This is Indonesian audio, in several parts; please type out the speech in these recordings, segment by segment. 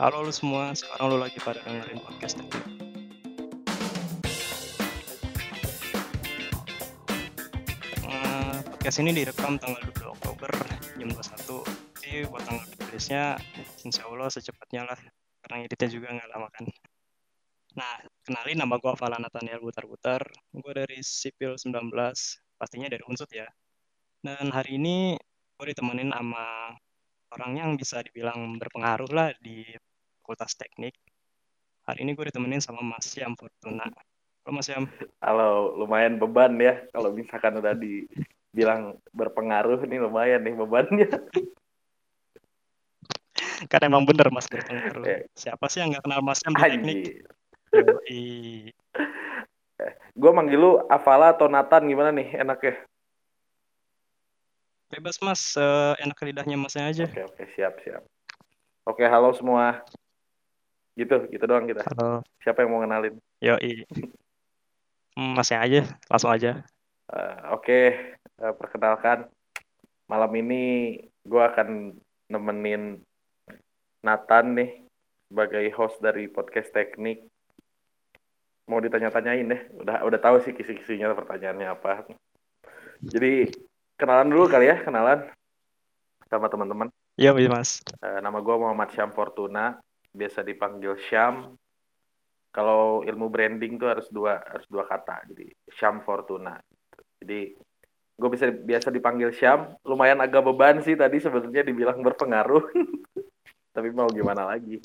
halo lu semua, sekarang lu lagi pada dengerin podcast teknik. Eh, podcast ini direkam tanggal 2 Oktober jam 21. Jadi buat tanggal rilisnya insya Allah secepatnya lah, karena editnya juga nggak lama kan. Nah, kenalin nama gue Fala Nathaniel Butar-Butar. Gue dari Sipil 19, pastinya dari Unsut ya. Dan hari ini gue ditemenin sama orang yang bisa dibilang berpengaruh lah di Fakultas Teknik. Hari ini gue ditemenin sama Mas Syam Fortuna. Halo Mas Syam. Halo, lumayan beban ya kalau misalkan udah dibilang berpengaruh nih lumayan nih bebannya. Karena emang bener Mas berpengaruh. Eh. Siapa sih yang nggak kenal Mas Syam di teknik? Anjir. Yoi. Gue manggil lu Afala atau Nathan gimana nih enaknya? Bebas Mas, eh, enak lidahnya Masnya aja. Oke oke siap siap. Oke halo semua. Gitu gitu doang kita. Halo. Siapa yang mau kenalin? Yoi. Hmm, Masnya aja, langsung aja. Eh, oke eh, perkenalkan malam ini gue akan nemenin Nathan nih sebagai host dari podcast teknik. Mau ditanya-tanyain deh, udah udah tahu sih kisi-kisinya pertanyaannya apa. Jadi kenalan dulu kali ya, kenalan sama teman-teman. Yoi Mas. Eh, nama gue Muhammad Syam Fortuna, biasa dipanggil Syam. Kalau ilmu branding tuh harus dua harus dua kata, jadi Syam Fortuna. Jadi gue bisa biasa dipanggil Syam, lumayan agak beban sih tadi sebenarnya dibilang berpengaruh, tapi mau gimana lagi.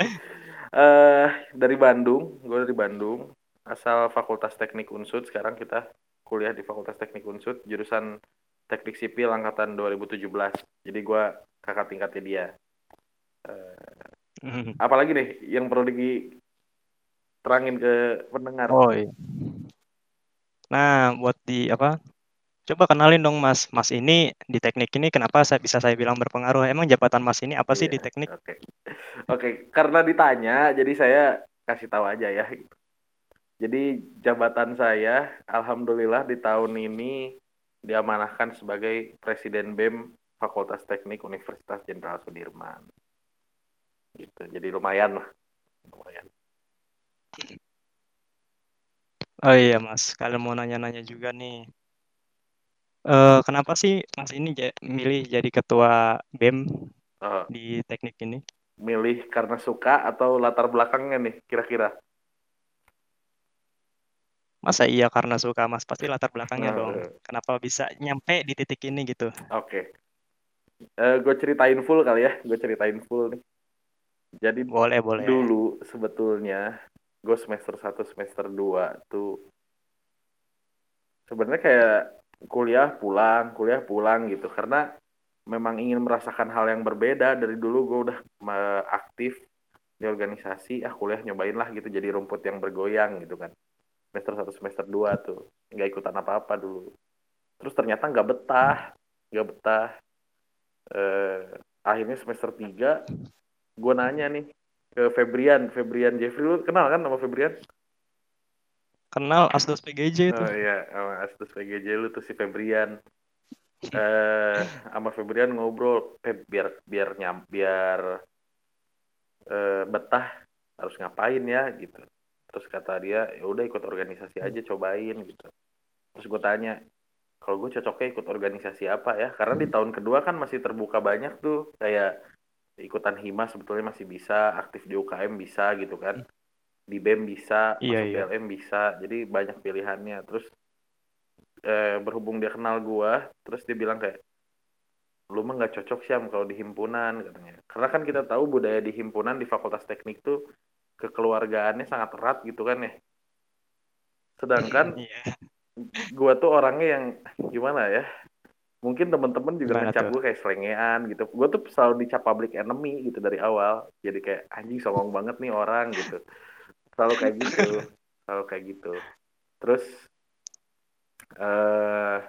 eh dari Bandung, gue dari Bandung, asal Fakultas Teknik Unsud. Sekarang kita kuliah di Fakultas Teknik Unsud, jurusan Teknik Sipil angkatan 2017. Jadi gue kakak tingkatnya dia. Eh, apalagi nih yang perlu diterangin ke pendengar? Oh iya. Nah, buat di apa? Coba kenalin dong Mas. Mas ini di teknik ini kenapa saya bisa saya bilang berpengaruh? Emang jabatan Mas ini apa sih Iya, di teknik? Oke, oke. Karena ditanya, jadi saya kasih tahu aja ya. Jadi jabatan saya, alhamdulillah di tahun ini diamanahkan sebagai Presiden BEM Fakultas Teknik Universitas Jenderal Sudirman. Gitu. Jadi lumayan lah, lumayan. Oh iya Mas, kalian mau nanya-nanya juga nih. Eh, kenapa sih Mas ini milih jadi ketua BEM Eh, di teknik ini? milih karena suka atau latar belakangnya nih, kira-kira? Masa iya karena suka Mas? Pasti latar belakangnya Nah, dong. eh, Kenapa bisa nyampe di titik ini gitu? Oke. gue ceritain full kali ya, gue ceritain full nih. Jadi Boleh, boleh. dulu sebetulnya gue semester 1 semester 2 tuh sebenarnya kayak kuliah pulang kuliah pulang gitu karena memang ingin merasakan hal yang berbeda dari dulu gue udah aktif di organisasi ah kuliah nyobain lah gitu jadi rumput yang bergoyang gitu kan semester 1 semester 2 tuh nggak ikutan apa-apa dulu terus ternyata nggak betah nggak betah eh, akhirnya semester 3 gue nanya nih ke Febrian, Febrian Jeffrey lu kenal kan sama Febrian? Kenal Asdos PGJ itu. Oh iya, sama Astus PGJ lu tuh si Febrian. Eh, sama Febrian ngobrol, Feb, biar biar nyam, biar eh, betah harus ngapain ya gitu. Terus kata dia, ya udah ikut organisasi aja cobain gitu. Terus gue tanya, kalau gue cocoknya ikut organisasi apa ya? Karena di tahun kedua kan masih terbuka banyak tuh, kayak ikutan hima sebetulnya masih bisa, aktif di UKM bisa gitu kan. Di BEM bisa, Iya, masuk iya. PLM bisa. Jadi banyak pilihannya. Terus eh, berhubung dia kenal gua, terus dia bilang kayak lu mah nggak cocok sih kalau di himpunan katanya. Karena kan kita tahu budaya di himpunan di Fakultas Teknik tuh kekeluargaannya sangat erat gitu kan ya. Sedangkan Iya. gua tuh orangnya yang gimana ya? Mungkin temen-temen juga Gimana ngecap gue kayak selengean gitu. Gue tuh selalu dicap public enemy gitu dari awal. Jadi kayak anjing songong banget nih orang gitu. Selalu kayak gitu. Selalu kayak gitu. Terus eh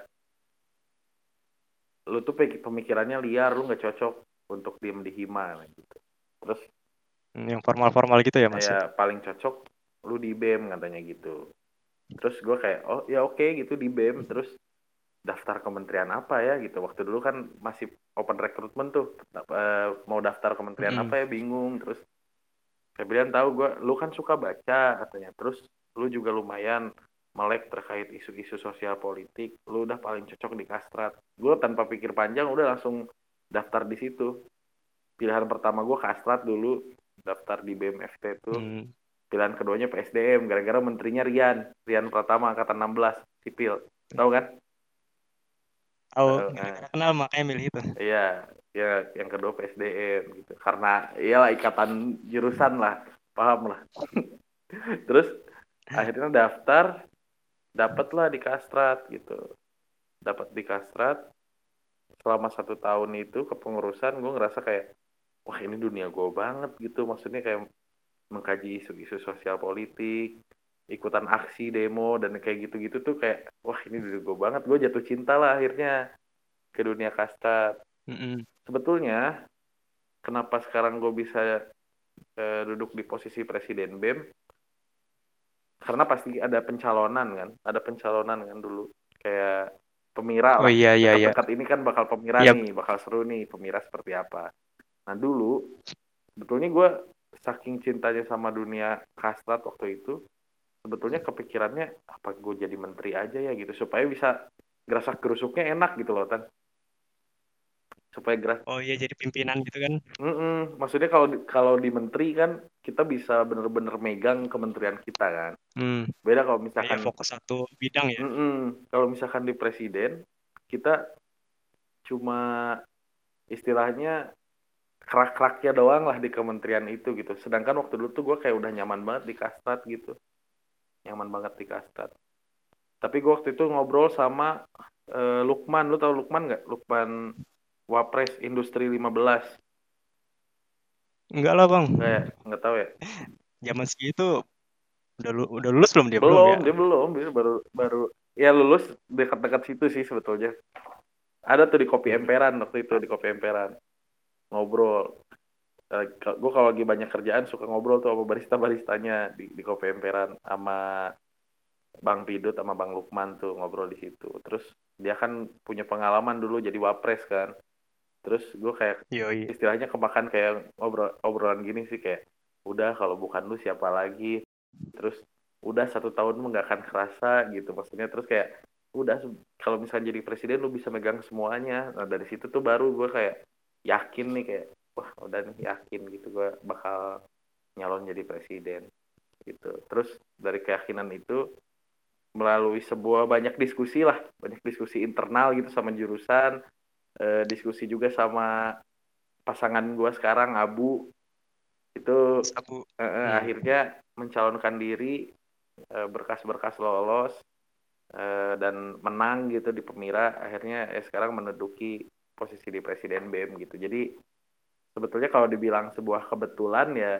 lu tuh pe- pemikirannya liar, lu nggak cocok untuk diem di hima gitu. Terus Yang formal-formal gitu ya Mas? ya paling cocok lu di BEM katanya gitu. Terus gue kayak oh ya oke gitu di BEM terus daftar kementerian apa ya gitu. Waktu dulu kan masih open recruitment tuh Eh, mau daftar kementerian Mm-mm. apa ya bingung terus Febrian tahu gue lu kan suka baca katanya terus lu juga lumayan melek terkait isu-isu sosial politik lu udah paling cocok di kastrat gue tanpa pikir panjang udah langsung daftar di situ pilihan pertama gue kastrat dulu daftar di BMFT itu hmm. pilihan keduanya PSDM gara-gara menterinya Rian Rian Pratama angkatan 16 sipil tahu kan Oh, uh, kenal makanya milih itu. Iya, ya yang kedua PSDM gitu. Karena iyalah ikatan jurusan lah, paham lah. Terus akhirnya daftar, dapatlah di Kastrat gitu. Dapat di Kastrat. Selama satu tahun itu kepengurusan gue ngerasa kayak, wah ini dunia gue banget gitu. Maksudnya kayak mengkaji isu-isu sosial politik, ikutan aksi demo dan kayak gitu-gitu tuh kayak wah ini dulu gue banget gue jatuh cinta lah akhirnya ke dunia kasta mm -hmm. sebetulnya kenapa sekarang gue bisa uh, duduk di posisi presiden bem karena pasti ada pencalonan kan ada pencalonan kan dulu kayak pemira oh, iya, iya, iya. ini kan bakal pemira yep. nih bakal seru nih pemira seperti apa nah dulu sebetulnya gue saking cintanya sama dunia kastrat waktu itu sebetulnya kepikirannya apa gue jadi menteri aja ya gitu supaya bisa gerasak gerusuknya enak gitu loh tan supaya geras oh iya jadi pimpinan gitu kan mm -mm. maksudnya kalau kalau di menteri kan kita bisa bener-bener megang kementerian kita kan hmm. beda kalau misalkan ya, fokus satu bidang ya mm -mm. kalau misalkan di presiden kita cuma istilahnya kerak-keraknya doang lah di kementerian itu gitu. Sedangkan waktu dulu tuh gue kayak udah nyaman banget di kastat gitu. Nyaman banget di Kastrat tapi gue waktu itu ngobrol sama uh, Lukman. Lu tau Lukman nggak? Lukman Wapres Industri 15 Enggak lah bang. Enggak ya? Enggak tahu ya? Zaman segitu udah lu, udah lulus belum dia? Belum, belum ya? dia belum. Dia baru baru ya lulus dekat-dekat situ sih sebetulnya. Ada tuh di kopi emperan waktu itu di kopi emperan ngobrol uh, eh, gue kalau lagi banyak kerjaan suka ngobrol tuh sama barista baristanya di di kopi emperan sama Bang Pidut sama Bang Lukman tuh ngobrol di situ. Terus dia kan punya pengalaman dulu jadi wapres kan. Terus gue kayak Yoi. istilahnya kemakan kayak ngobrol obrolan gini sih kayak udah kalau bukan lu siapa lagi. Terus udah satu tahun nggak akan kerasa gitu maksudnya terus kayak udah kalau misalnya jadi presiden lu bisa megang semuanya nah dari situ tuh baru gue kayak yakin nih kayak wah udah nih yakin gitu gue bakal nyalon jadi presiden gitu terus dari keyakinan itu melalui sebuah banyak diskusi lah banyak diskusi internal gitu sama jurusan eh, diskusi juga sama pasangan gue sekarang Abu itu Abu. Eh, hmm. akhirnya mencalonkan diri eh, berkas-berkas lolos eh, dan menang gitu di Pemira akhirnya eh, sekarang menduduki posisi di presiden BEM gitu jadi sebetulnya kalau dibilang sebuah kebetulan ya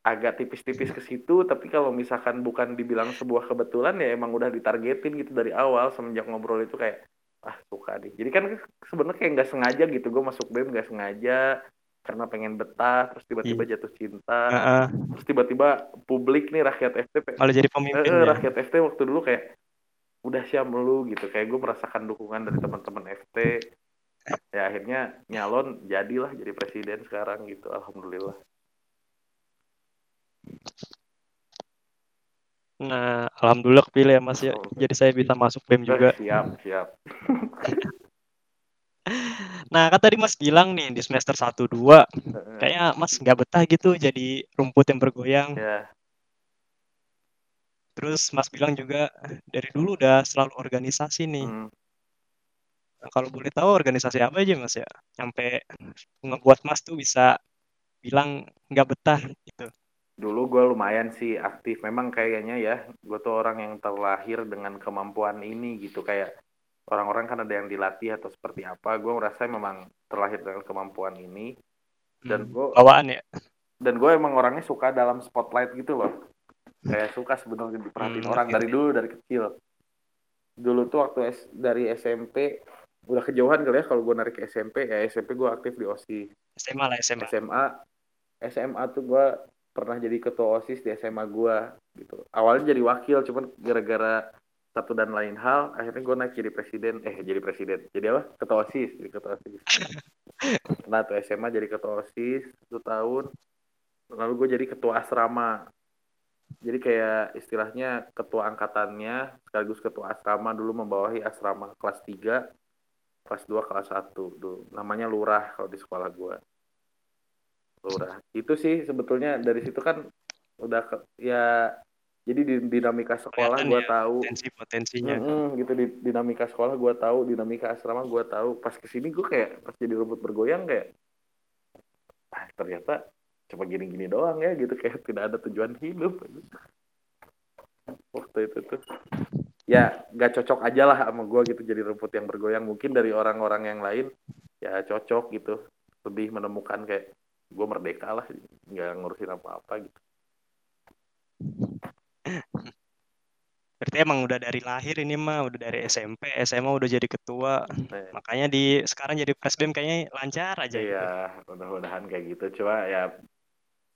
agak tipis-tipis ke situ tapi kalau misalkan bukan dibilang sebuah kebetulan ya emang udah ditargetin gitu dari awal semenjak ngobrol itu kayak ah suka nih jadi kan sebenarnya kayak nggak sengaja gitu gue masuk BEM nggak sengaja karena pengen betah terus tiba-tiba iya. jatuh cinta uh -uh. terus tiba-tiba publik nih rakyat FT malah jadi pemimpin eh, ya. rakyat FT waktu dulu kayak udah siap lu gitu. Kayak gue merasakan dukungan dari teman-teman FT ya akhirnya nyalon jadilah jadi presiden sekarang gitu. Alhamdulillah. Nah alhamdulillah kepilih ya mas ya. Jadi saya bisa masuk BEM juga. Siap siap. Nah kan tadi mas bilang nih di semester 1 2 kayak mas nggak betah gitu jadi rumput yang bergoyang. Yeah. Terus mas bilang juga dari dulu udah selalu organisasi nih hmm Nah, kalau boleh tahu organisasi apa aja mas ya? Sampai ngebuat mas tuh bisa bilang nggak betah gitu. Dulu gue lumayan sih aktif. Memang kayaknya ya, gue tuh orang yang terlahir dengan kemampuan ini gitu. Kayak orang-orang kan ada yang dilatih atau seperti apa. Gue merasa memang terlahir dengan kemampuan ini. Dan hmm, gue bawaan ya. Dan gue emang orangnya suka dalam spotlight gitu loh. Kayak suka sebenarnya diperhatiin hmm, orang okay. dari dulu dari kecil. Dulu tuh waktu S, dari SMP udah kejauhan kali ya kalau gue narik ke SMP ya SMP gue aktif di OSI SMA lah SMA SMA SMA tuh gue pernah jadi ketua OSIS di SMA gue gitu. Awalnya jadi wakil cuman gara-gara satu dan lain hal akhirnya gue naik jadi presiden. Eh jadi presiden. Jadi apa? Ketua OSIS jadi ketua OSIS nah tuh SMA jadi ketua OSIS satu tahun. Lalu gue jadi ketua asrama jadi kayak istilahnya ketua angkatannya sekaligus ketua asrama dulu membawahi asrama kelas 3 kelas 2 kelas 1 dulu. Namanya lurah kalau di sekolah gue lurah. Itu sih sebetulnya dari situ kan udah ke, ya jadi di dinamika sekolah gue ya, tahu. potensi potensinya. Mm -hmm, gitu di dinamika sekolah gue tahu dinamika asrama gue tahu. Pas ke sini gue kayak pas jadi rumput bergoyang kayak ah, ternyata cuma gini-gini doang ya gitu kayak tidak ada tujuan hidup waktu itu tuh ya gak cocok aja lah sama gue gitu jadi rumput yang bergoyang mungkin dari orang-orang yang lain ya cocok gitu lebih menemukan kayak gue merdeka lah nggak ngurusin apa-apa gitu Berarti emang udah dari lahir ini mah, udah dari SMP, SMA udah jadi ketua. Nah. Makanya di sekarang jadi presbem kayaknya lancar aja. Iya, gitu. mudah-mudahan kayak gitu. Coba ya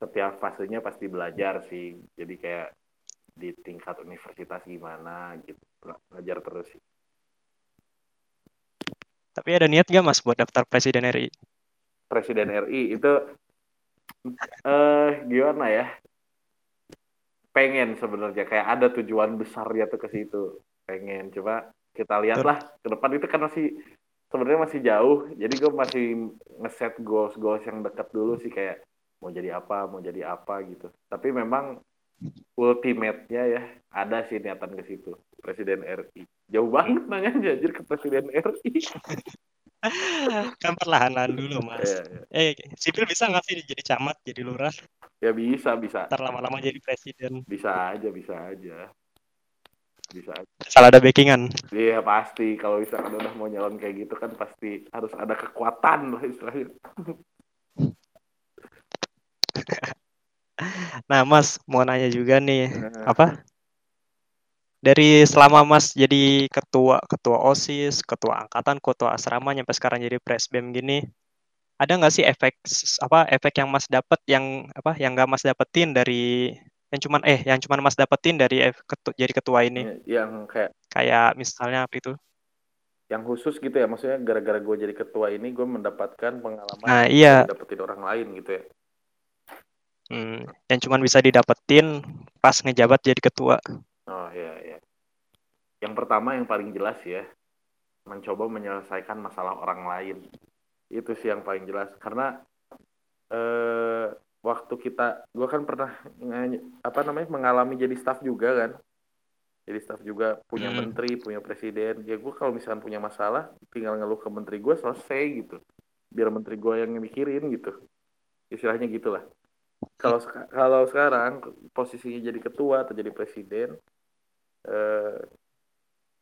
setiap fasenya pasti belajar sih. Jadi kayak di tingkat universitas gimana gitu, belajar terus sih. Tapi ada niat gak mas buat daftar presiden RI? Presiden RI itu eh uh, gimana ya? pengen sebenarnya kayak ada tujuan besarnya tuh ke situ pengen coba kita lihatlah ke depan itu kan masih sebenarnya masih jauh jadi gue masih ngeset goals goals yang dekat dulu sih kayak mau jadi apa mau jadi apa gitu. Tapi memang ultimate-nya ya ada sih niatan ke situ. Presiden RI jauh banget nanya jadi ke presiden RI kan perlahanan dulu mas. Yeah, yeah. eh sipil bisa nggak sih jadi camat jadi lurah? Ya bisa bisa. Ntar lama-lama jadi presiden. Bisa aja bisa aja. Bisa aja. asal ada backingan. Iya pasti. Kalau misalkan udah mau nyalon kayak gitu kan pasti harus ada kekuatan lah istilahnya nah mas mau nanya juga nih apa dari selama Mas jadi ketua ketua OSIS, ketua angkatan, ketua asrama sampai sekarang jadi presbem gini, ada nggak sih efek apa efek yang Mas dapat yang apa yang nggak Mas dapetin dari yang cuman eh yang cuman Mas dapetin dari ketu, jadi ketua ini? Yang kayak kayak misalnya apa itu? Yang khusus gitu ya, maksudnya gara-gara gue jadi ketua ini gue mendapatkan pengalaman nah, iya. dapetin orang lain gitu ya. Hmm, yang cuman bisa didapetin pas ngejabat jadi ketua. Oh iya iya. Yang pertama yang paling jelas ya, mencoba menyelesaikan masalah orang lain. Itu sih yang paling jelas karena eh, waktu kita, gue kan pernah apa namanya mengalami jadi staff juga kan. Jadi staff juga punya hmm. menteri, punya presiden. Ya gue kalau misalkan punya masalah, tinggal ngeluh ke menteri gue selesai gitu. Biar menteri gue yang mikirin gitu. Istilahnya gitulah kalau kalau sekarang posisinya jadi ketua atau jadi presiden eh,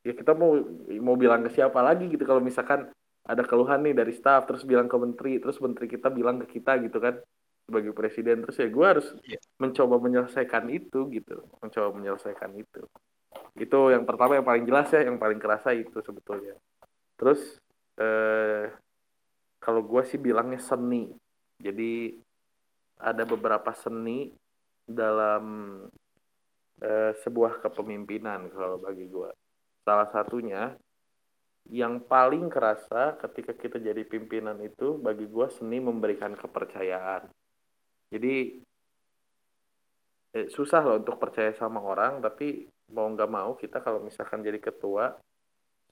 ya kita mau mau bilang ke siapa lagi gitu. Kalau misalkan ada keluhan nih dari staff terus bilang ke menteri terus menteri kita bilang ke kita gitu kan sebagai presiden. Terus ya gue harus yeah. mencoba menyelesaikan itu gitu mencoba menyelesaikan itu. Itu yang pertama yang paling jelas ya yang paling kerasa itu sebetulnya. Terus eh, kalau gue sih bilangnya seni. Jadi ada beberapa seni dalam eh, sebuah kepemimpinan kalau bagi gue salah satunya yang paling kerasa ketika kita jadi pimpinan itu bagi gue seni memberikan kepercayaan. Jadi eh, susah loh untuk percaya sama orang tapi mau nggak mau kita kalau misalkan jadi ketua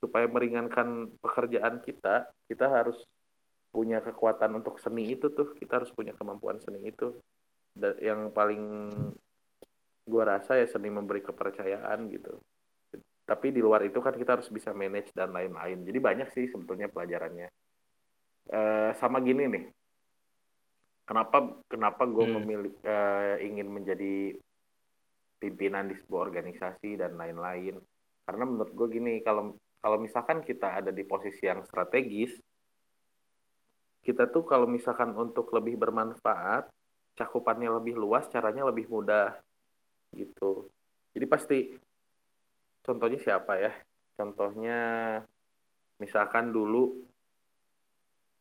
supaya meringankan pekerjaan kita kita harus punya kekuatan untuk seni itu tuh. Kita harus punya kemampuan seni itu. Yang paling gue rasa ya seni memberi kepercayaan gitu. Tapi di luar itu kan kita harus bisa manage dan lain-lain. Jadi banyak sih sebetulnya pelajarannya. Uh, sama gini nih. Kenapa kenapa gue hmm. memilih uh, ingin menjadi pimpinan di sebuah organisasi dan lain-lain? Karena menurut gue gini kalau kalau misalkan kita ada di posisi yang strategis kita tuh kalau misalkan untuk lebih bermanfaat cakupannya lebih luas caranya lebih mudah gitu jadi pasti contohnya siapa ya contohnya misalkan dulu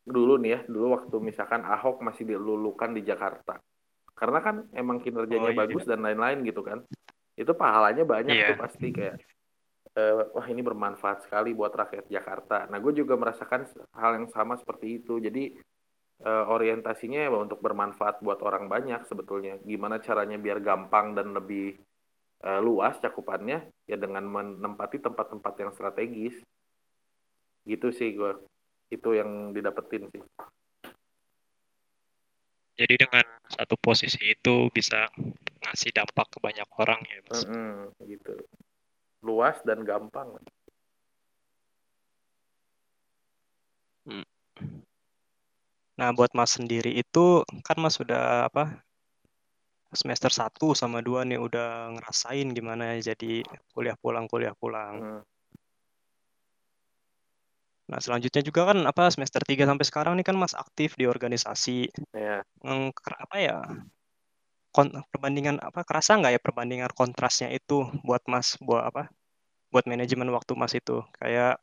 dulu nih ya dulu waktu misalkan Ahok masih dilulukan di Jakarta karena kan emang kinerjanya oh, iya. bagus dan lain-lain gitu kan itu pahalanya banyak yeah. tuh pasti kayak uh, wah ini bermanfaat sekali buat rakyat Jakarta nah gue juga merasakan hal yang sama seperti itu jadi uh, orientasinya ya untuk bermanfaat buat orang banyak sebetulnya. Gimana caranya biar gampang dan lebih uh, luas cakupannya ya dengan menempati tempat-tempat yang strategis. Gitu sih gue. Itu yang didapetin sih. Jadi dengan satu posisi itu bisa ngasih dampak ke banyak orang ya, Mas. Mm -hmm. Luas dan gampang. Hmm. Nah, buat Mas sendiri itu kan Mas sudah apa? Semester 1 sama 2 nih udah ngerasain gimana jadi kuliah pulang kuliah pulang. Hmm. Nah, selanjutnya juga kan apa semester 3 sampai sekarang nih kan Mas aktif di organisasi. Iya. Yeah. apa ya? Kon perbandingan apa kerasa nggak ya perbandingan kontrasnya itu buat Mas buat apa? Buat manajemen waktu Mas itu. Kayak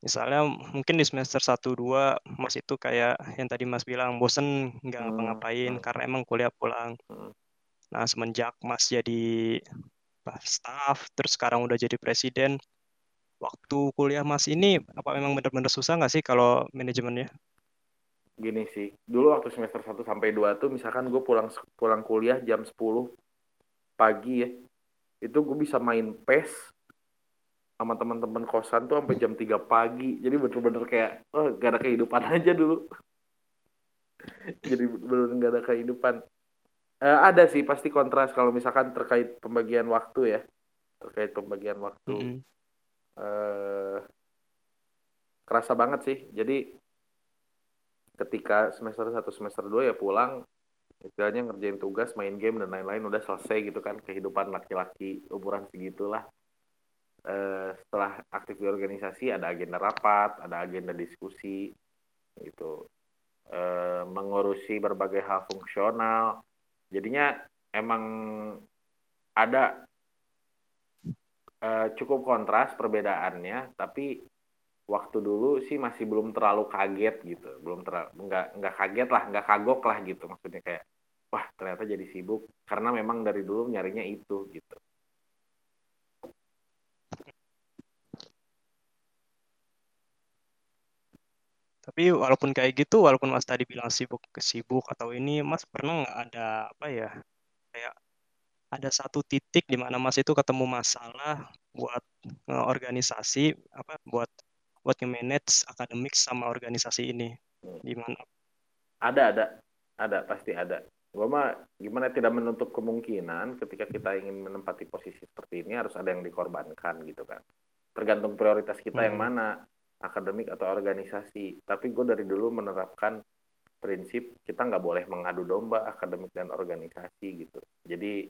misalnya mungkin di semester 1 2 Mas itu kayak yang tadi Mas bilang bosen nggak hmm, ngapa-ngapain hmm. karena emang kuliah pulang. Hmm. Nah, semenjak Mas jadi staff terus sekarang udah jadi presiden waktu kuliah Mas ini apa memang benar-benar susah nggak sih kalau manajemennya? Gini sih, dulu waktu semester 1 sampai 2 tuh misalkan gue pulang pulang kuliah jam 10 pagi ya. Itu gue bisa main PES sama teman-teman kosan tuh sampai jam 3 pagi. Jadi bener-bener kayak oh gak ada kehidupan aja dulu. Jadi bener-bener gak ada kehidupan. Uh, ada sih pasti kontras kalau misalkan terkait pembagian waktu ya. Terkait pembagian waktu. Mm -hmm eh, kerasa banget sih. Jadi ketika semester 1 semester 2 ya pulang istilahnya ngerjain tugas, main game dan lain-lain udah selesai gitu kan kehidupan laki-laki umuran segitulah. Eh, setelah aktif di organisasi ada agenda rapat, ada agenda diskusi gitu. Eh, mengurusi berbagai hal fungsional. Jadinya emang ada uh, cukup kontras perbedaannya, tapi waktu dulu sih masih belum terlalu kaget gitu, belum terlalu nggak nggak kaget lah, nggak kagok lah gitu, maksudnya kayak wah ternyata jadi sibuk karena memang dari dulu nyarinya itu gitu. Tapi walaupun kayak gitu, walaupun Mas tadi bilang sibuk sibuk atau ini, Mas pernah nggak ada apa ya kayak ada satu titik di mana Mas itu ketemu masalah buat organisasi apa buat buat nge-manage akademik sama organisasi ini gimana? Ada ada ada pasti ada. Gua mah gimana tidak menutup kemungkinan ketika kita ingin menempati posisi seperti ini harus ada yang dikorbankan gitu kan. Tergantung prioritas kita hmm. yang mana akademik atau organisasi. Tapi gue dari dulu menerapkan prinsip kita nggak boleh mengadu domba akademik dan organisasi gitu. Jadi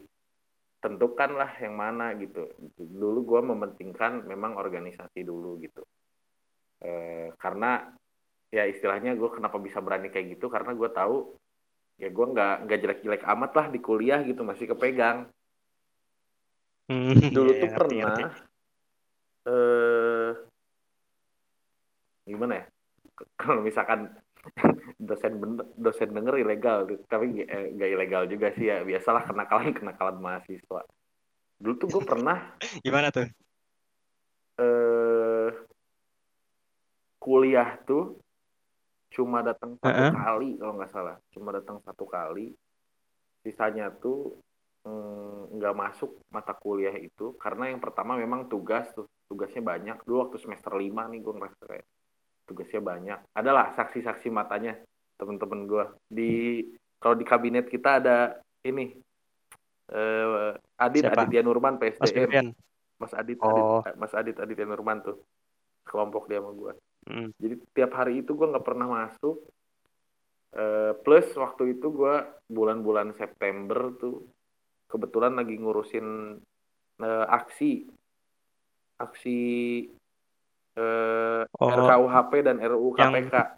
tentukanlah yang mana gitu dulu gue mementingkan memang organisasi dulu gitu e, karena ya istilahnya gue kenapa bisa berani kayak gitu karena gue tahu ya gue nggak nggak jelek-jelek amat lah di kuliah gitu masih kepegang hmm, dulu yeah, tuh pernah. Eh, gimana ya? Kalau misalkan dosen bener, dosen denger ilegal tapi eh, gak ilegal juga sih ya. Biasalah kenakalan kenakalan mahasiswa. Dulu tuh gue pernah gimana tuh? Eh kuliah tuh cuma datang satu uh -uh. kali kalau nggak salah. Cuma datang satu kali. Sisanya tuh mm, nggak mm, masuk mata kuliah itu karena yang pertama memang tugas tuh. Tugasnya banyak. Dulu waktu semester lima nih gue ngerasa kayak tugasnya banyak. Adalah saksi-saksi matanya teman-teman gue di kalau di kabinet kita ada ini uh, Adit Siapa? Aditya Nurman PSDM Mas, Mas Adit, oh. Adit Mas Adit Aditya Nurman tuh. Kelompok dia sama gue hmm. jadi tiap hari itu gue nggak pernah masuk. Uh, plus waktu itu gue bulan-bulan September tuh kebetulan lagi ngurusin uh, aksi. Aksi eh, oh, RKUHP dan RUU KPK. Yang...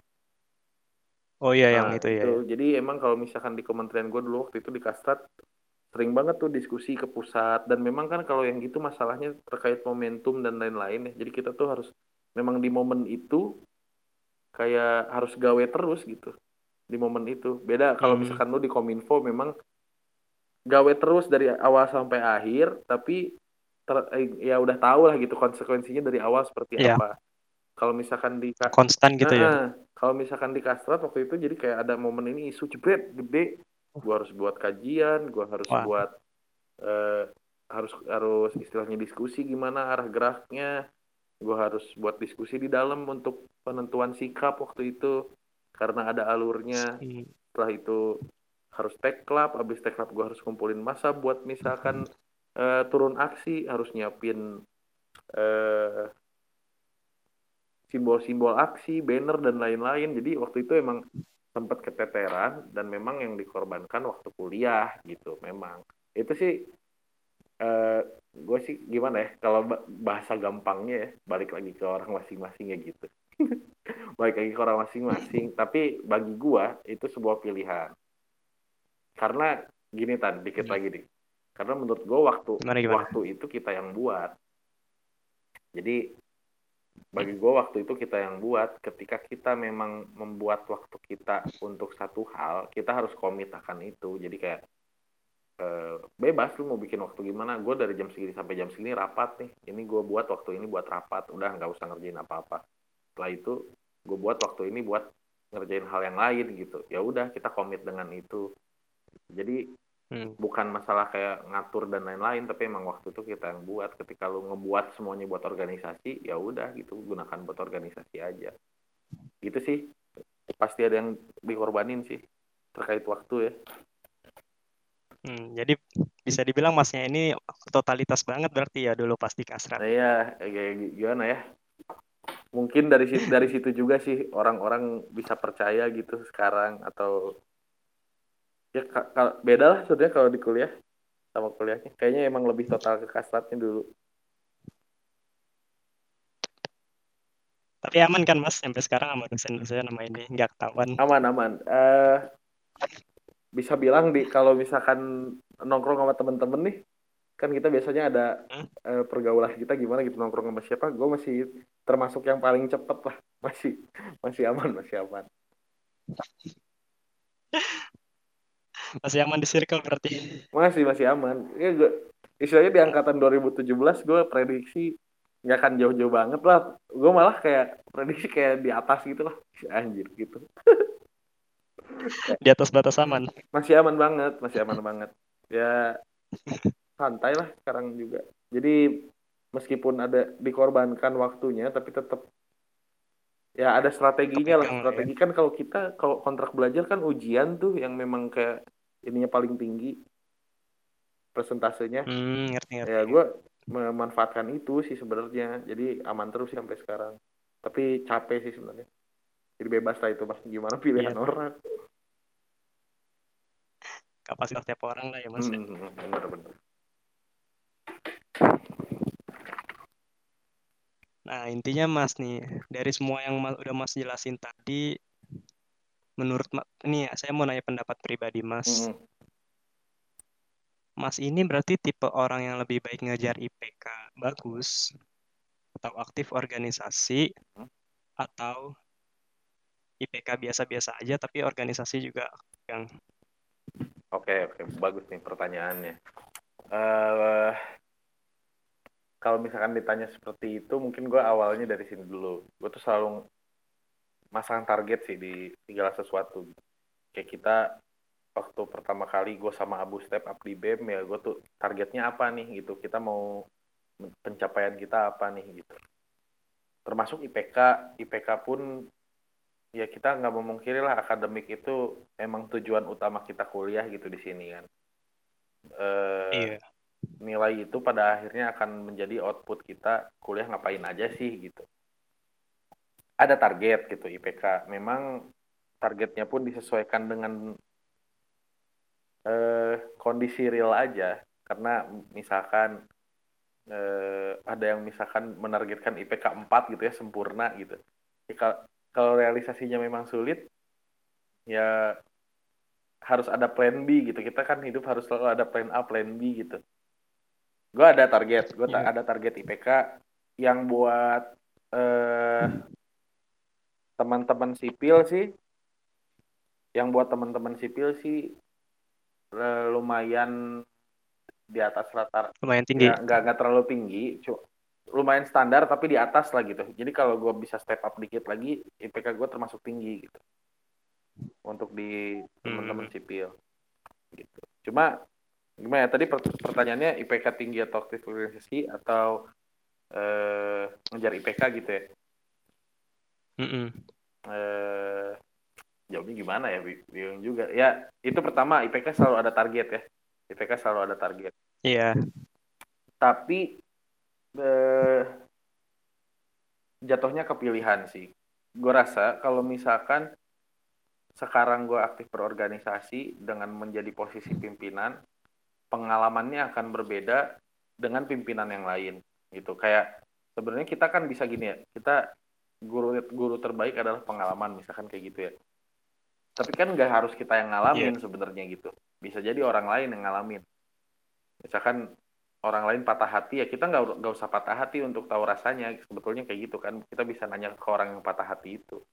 Oh iya nah, yang itu, ya. itu ya. Jadi emang kalau misalkan di kementerian gue dulu waktu itu di Kastrat sering banget tuh diskusi ke pusat dan memang kan kalau yang gitu masalahnya terkait momentum dan lain-lain ya. Jadi kita tuh harus memang di momen itu kayak harus gawe terus gitu di momen itu. Beda kalau hmm. misalkan lu di Kominfo memang gawe terus dari awal sampai akhir tapi ter, eh, ya udah tahu lah gitu konsekuensinya dari awal seperti yeah. apa. Kalau misalkan di konstan gitu ya. Kalau misalkan di kastrat waktu itu jadi kayak ada momen ini isu jebret gede. Gue harus buat kajian gue harus Wah. buat uh, harus harus istilahnya diskusi gimana arah geraknya. Gue harus buat diskusi di dalam untuk penentuan sikap waktu itu. Karena ada alurnya. Setelah itu harus take club abis take club gue harus kumpulin masa buat misalkan uh, turun aksi harus nyiapin uh, simbol-simbol aksi, banner dan lain-lain. Jadi waktu itu emang sempat keteteran dan memang yang dikorbankan waktu kuliah gitu. Memang itu sih uh, gue sih gimana ya kalau bahasa gampangnya ya balik lagi ke orang masing-masing ya gitu. balik lagi ke orang masing-masing. Tapi bagi gue itu sebuah pilihan. Karena gini tan dikit hmm. lagi nih. Karena menurut gue waktu gimana, gimana? waktu itu kita yang buat. Jadi bagi gue waktu itu kita yang buat ketika kita memang membuat waktu kita untuk satu hal kita harus komit akan itu. Jadi kayak e, bebas lu mau bikin waktu gimana. Gue dari jam segini sampai jam segini rapat nih. Ini gue buat waktu ini buat rapat. Udah nggak usah ngerjain apa-apa. Setelah itu gue buat waktu ini buat ngerjain hal yang lain gitu. Ya udah kita komit dengan itu. Jadi hmm. bukan masalah kayak ngatur dan lain-lain tapi emang waktu itu kita yang buat ketika lu ngebuat semuanya buat organisasi ya udah gitu gunakan buat organisasi aja gitu sih pasti ada yang dikorbanin sih terkait waktu ya Hmm, jadi bisa dibilang masnya ini totalitas banget berarti ya dulu pasti kasrat. Nah, iya, kayak gimana ya? Mungkin dari situ dari situ juga sih orang-orang bisa percaya gitu sekarang atau ya kalau beda lah sebenarnya kalau di kuliah sama kuliahnya. Kayaknya emang lebih total ke kasratnya dulu. Tapi aman kan mas? Sampai sekarang sama dosen-dosen nama ini nggak ketahuan. Aman aman. Uh, bisa bilang di kalau misalkan nongkrong sama temen-temen nih kan kita biasanya ada hmm? uh, pergaulan kita gimana gitu nongkrong sama siapa. Gue masih termasuk yang paling cepet lah. Masih masih aman masih aman masih aman di circle berarti. Masih masih aman. Ya gue istilahnya di angkatan 2017 gue prediksi nggak akan jauh-jauh banget lah. Gue malah kayak prediksi kayak di atas gitu lah. Anjir gitu. di atas batas aman. Masih aman banget, masih aman banget. Ya santai lah sekarang juga. Jadi meskipun ada dikorbankan waktunya tapi tetap ya ada strateginya lah strategi ya. kan kalau kita kalau kontrak belajar kan ujian tuh yang memang kayak ininya paling tinggi presentasenya hmm, ngerti, ngerti. ya gue memanfaatkan itu sih sebenarnya. Jadi aman terus sih sampai sekarang. Tapi capek sih sebenarnya. Jadi bebas lah itu mas. Gimana pilihan iya. orang. Kapasitas tiap orang lah ya mas ya. hmm, benar benar nah intinya mas nih dari semua yang mas, udah mas jelasin tadi menurut ini ya, saya mau nanya pendapat pribadi Mas. Mm -hmm. Mas ini berarti tipe orang yang lebih baik ngejar IPK bagus atau aktif organisasi mm. atau IPK biasa-biasa aja tapi organisasi juga yang Oke, oke, bagus nih pertanyaannya. Uh, kalau misalkan ditanya seperti itu, mungkin gue awalnya dari sini dulu. Gue tuh selalu masang target sih di segala sesuatu. Kayak kita waktu pertama kali gue sama Abu step up di BEM ya gue tuh targetnya apa nih gitu. Kita mau pencapaian kita apa nih gitu. Termasuk IPK IPK pun ya kita nggak memungkiri lah akademik itu emang tujuan utama kita kuliah gitu di sini kan. Eh, iya. nilai itu pada akhirnya akan menjadi output kita kuliah ngapain aja sih gitu ada target gitu IPK. Memang targetnya pun disesuaikan dengan eh, kondisi real aja. Karena misalkan eh, ada yang misalkan menargetkan IPK 4 gitu ya sempurna gitu. Ya, kalau realisasinya memang sulit, ya harus ada plan B gitu. Kita kan hidup harus selalu ada plan A, plan B gitu. Gue ada target, gue yeah. ada target IPK yang buat eh, teman-teman sipil sih yang buat teman-teman sipil sih lumayan di atas rata lumayan tinggi nggak nggak terlalu tinggi lumayan standar tapi di atas lah gitu. Jadi kalau gue bisa step up dikit lagi, IPK gue termasuk tinggi gitu. Untuk di teman-teman Hmm. sipil gitu. Cuma gimana ya tadi per- pertanyaannya IPK tinggi atau aktif organisasi atau eh, ngejar IPK gitu ya. Mm-mm. Eh, jawabnya gimana ya Bi- bingung juga. Ya, itu pertama IPK selalu ada target ya. IPK selalu ada target. Iya. tapi eh, jatuhnya ke pilihan sih. Gue rasa kalau misalkan sekarang gue aktif berorganisasi dengan menjadi posisi pimpinan, pengalamannya akan berbeda dengan pimpinan yang lain gitu. Kayak sebenarnya kita kan bisa gini ya, kita guru guru terbaik adalah pengalaman misalkan kayak gitu ya. Tapi kan nggak harus kita yang ngalamin sebenarnya gitu. Bisa jadi orang lain yang ngalamin. Misalkan orang lain patah hati ya kita nggak nggak usah patah hati untuk tahu rasanya sebetulnya kayak gitu kan kita bisa nanya ke orang yang patah hati itu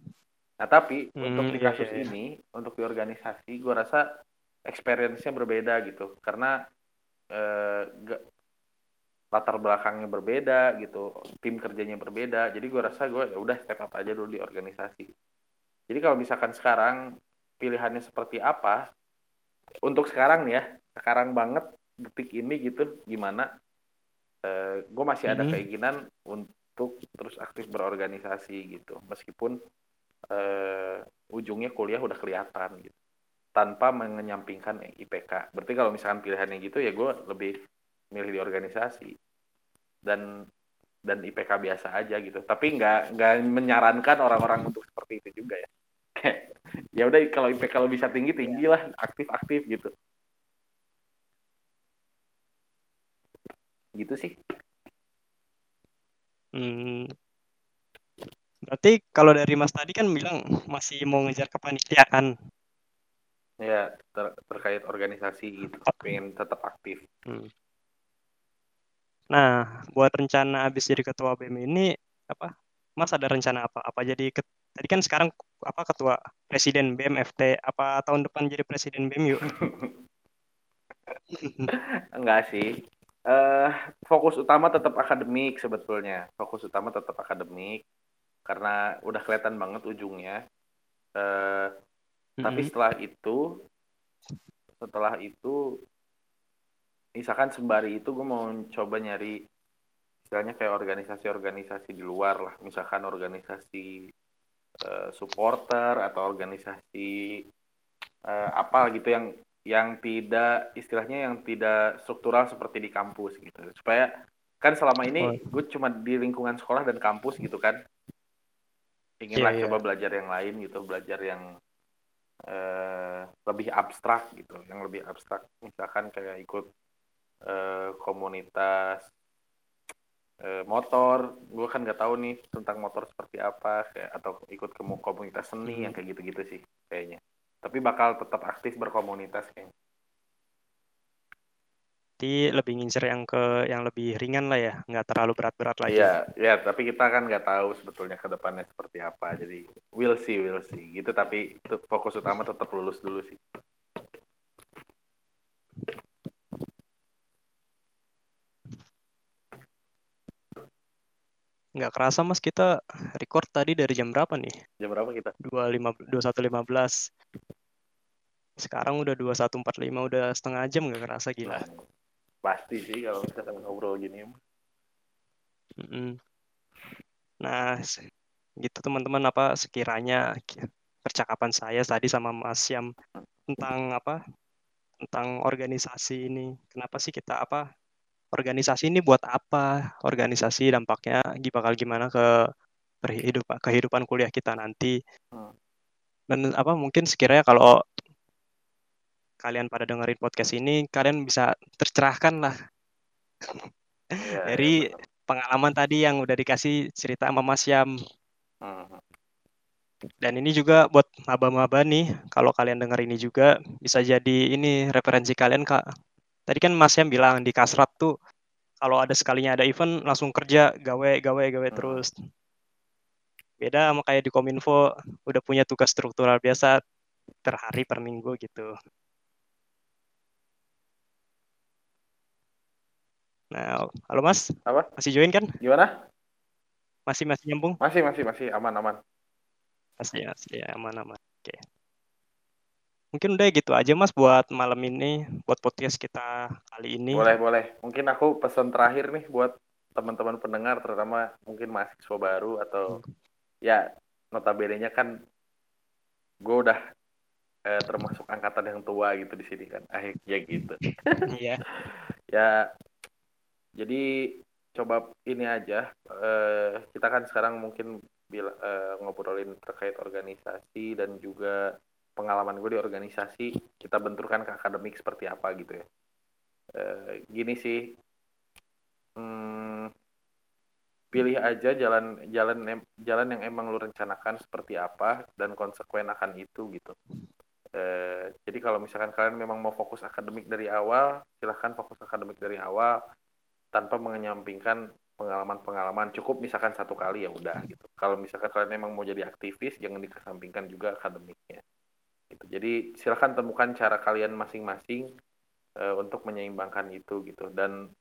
nah tapi Hmm, untuk di iya, kasus iya, iya. ini untuk di organisasi gue rasa experience-nya berbeda gitu karena eh, latar belakangnya berbeda gitu tim kerjanya berbeda. Jadi gue rasa gue ya udah step up aja dulu di organisasi. Jadi kalau misalkan sekarang pilihannya seperti apa untuk sekarang nih ya sekarang banget detik ini gitu gimana gue masih ada Mhm. keinginan untuk terus aktif berorganisasi gitu. Meskipun eh, ujungnya kuliah udah kelihatan gitu tanpa menyampingkan IPK berarti kalau misalkan pilihannya gitu ya gue lebih milih di organisasi. Dan dan IPK biasa aja gitu. Tapi nggak nggak menyarankan orang-orang untuk seperti itu juga ya. Ya udah kalau IPK kalau bisa tinggi tinggi lah aktif aktif gitu. Gitu sih. Hmm. Berarti kalau dari Mas tadi kan bilang masih mau ngejar kepanitiaan. ya ter- terkait organisasi gitu. Pengen tetap aktif Nah, buat rencana habis jadi ketua BEM ini apa? Mas ada rencana apa? Apa jadi ket- tadi kan sekarang apa ketua presiden BEM FT apa tahun depan jadi presiden BEM yuk? enggak sih eh fokus utama tetap akademik sebetulnya fokus utama tetap akademik karena udah kelihatan banget ujungnya eh tapi Mm-mm. setelah itu setelah itu misalkan sembari itu gue mau coba nyari istilahnya kayak organisasi-organisasi di luar lah. Misalkan organisasi eh, supporter atau organisasi eh, apa gitu yang yang tidak istilahnya yang tidak struktural seperti di kampus gitu. Supaya kan selama ini gue cuma di lingkungan sekolah dan kampus gitu kan. Inginlah Iya, iya. coba belajar yang lain gitu belajar yang eh, lebih abstrak gitu yang lebih abstrak. Misalkan kayak ikut eh, komunitas eh, motor gue kan nggak tahu nih tentang motor seperti apa kayak atau ikut ke komunitas seni yang kayak gitu-gitu sih kayaknya tapi bakal tetap aktif berkomunitas kayaknya Berarti lebih ngincer yang ke yang lebih ringan lah ya, nggak terlalu berat-berat lagi. Iya, ya, tapi kita kan nggak tahu sebetulnya ke depannya seperti apa. Jadi we'll see, we'll see. Gitu, tapi fokus utama tetap lulus dulu sih. Nggak kerasa mas kita record tadi dari jam berapa nih? Jam berapa kita? 25 21.15. Sekarang udah 21.45, udah setengah jam nggak kerasa gila. Nah, pasti sih kalau misalkan ngobrol gini. Mm-mm. Nah, gitu teman-teman apa sekiranya ki- percakapan saya tadi sama Mas Syam tentang apa? Tentang organisasi ini. Kenapa sih kita apa? Organisasi ini buat apa? Organisasi dampaknya bakal gimana ke kehidupan kehidupan kuliah kita nanti. Hmm. Dan apa mungkin sekiranya kalau kalian pada dengerin podcast ini, kalian bisa tercerahkan lah Iya, dari benar. pengalaman tadi yang udah dikasih cerita sama Mas Syam. Hmm. Dan ini juga buat maba-maba nih, kalau kalian denger ini juga bisa jadi ini referensi kalian Kak. Tadi kan Mas Syam bilang di Kasrat tuh kalau ada sekalinya ada event langsung kerja, gawe, gawe, gawe Hmm. terus. Beda sama kayak di Kominfo udah punya tugas struktural biasa per hari per minggu gitu. Nah, halo Mas. Apa? Masih join kan? Gimana? Masih masih nyambung? Masih, masih, masih aman, aman. Masih, masih ya, aman, aman. Oke. Mungkin udah gitu aja Mas buat malam ini, buat podcast kita kali ini. Boleh, boleh. Mungkin aku pesan terakhir nih buat teman-teman pendengar, terutama mungkin mahasiswa baru atau Hmm. ya notabene-nya kan gue udah eh, termasuk angkatan yang tua gitu di sini kan. Akhirnya gitu. Iya. ya jadi coba ini aja eh, kita kan sekarang mungkin bila, eh, ngobrolin terkait organisasi dan juga pengalaman gue di organisasi kita benturkan ke akademik seperti apa gitu ya Eh, gini sih hmm, pilih aja jalan jalan jalan yang emang lu rencanakan seperti apa dan konsekuen akan itu gitu Eh, jadi kalau misalkan kalian memang mau fokus akademik dari awal, silahkan fokus akademik dari awal tanpa menyampingkan pengalaman-pengalaman. Cukup misalkan satu kali ya udah gitu. Kalau misalkan kalian memang mau jadi aktivis, jangan dikesampingkan juga akademiknya. Gitu. Jadi silahkan temukan cara kalian masing-masing eh, untuk menyeimbangkan itu gitu. Dan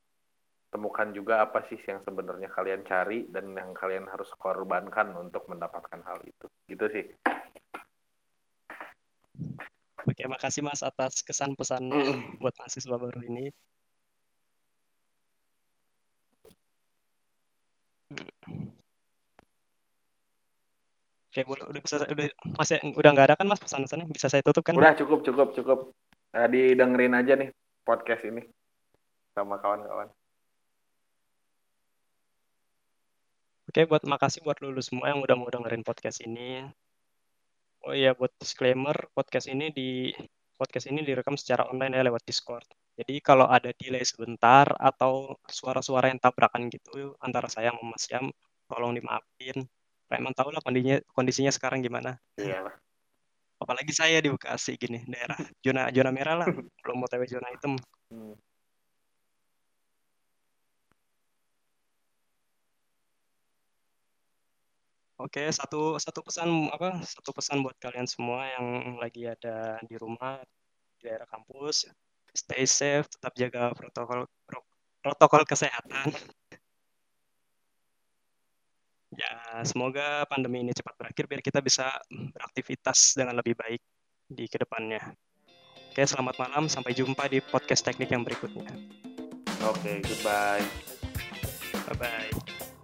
temukan juga apa sih yang sebenarnya kalian cari dan yang kalian harus korbankan untuk mendapatkan hal itu. Gitu sih. Oke, makasih Mas atas kesan pesan buat mahasiswa baru ini. Oke, boleh udah bisa udah masih udah nggak ada kan Mas pesan-pesannya? Bisa saya tutup kan? Udah cukup cukup cukup. Eh, didengerin aja nih podcast ini sama kawan-kawan. Oke, buat makasih buat lulu semua yang udah mau dengerin podcast ini. Oh iya, buat disclaimer, podcast ini di podcast ini direkam secara online ya lewat Discord. Jadi kalau ada delay sebentar atau suara-suara yang tabrakan gitu antara saya sama Mas Yam, tolong dimaafin. Emang tahu lah kondisinya, kondisinya sekarang gimana. Iya lah. Apalagi saya di Bekasi gini, daerah zona zona merah lah, belum mau TW zona hitam. Hmm. Oke, satu satu pesan apa? Satu pesan buat kalian semua yang lagi ada di rumah di daerah kampus, stay safe, tetap jaga protokol pro- protokol kesehatan. Ya, semoga pandemi ini cepat berakhir biar kita bisa beraktivitas dengan lebih baik di ke depannya. Oke, selamat malam. Sampai jumpa di podcast teknik yang berikutnya. Oke, goodbye. Bye-bye.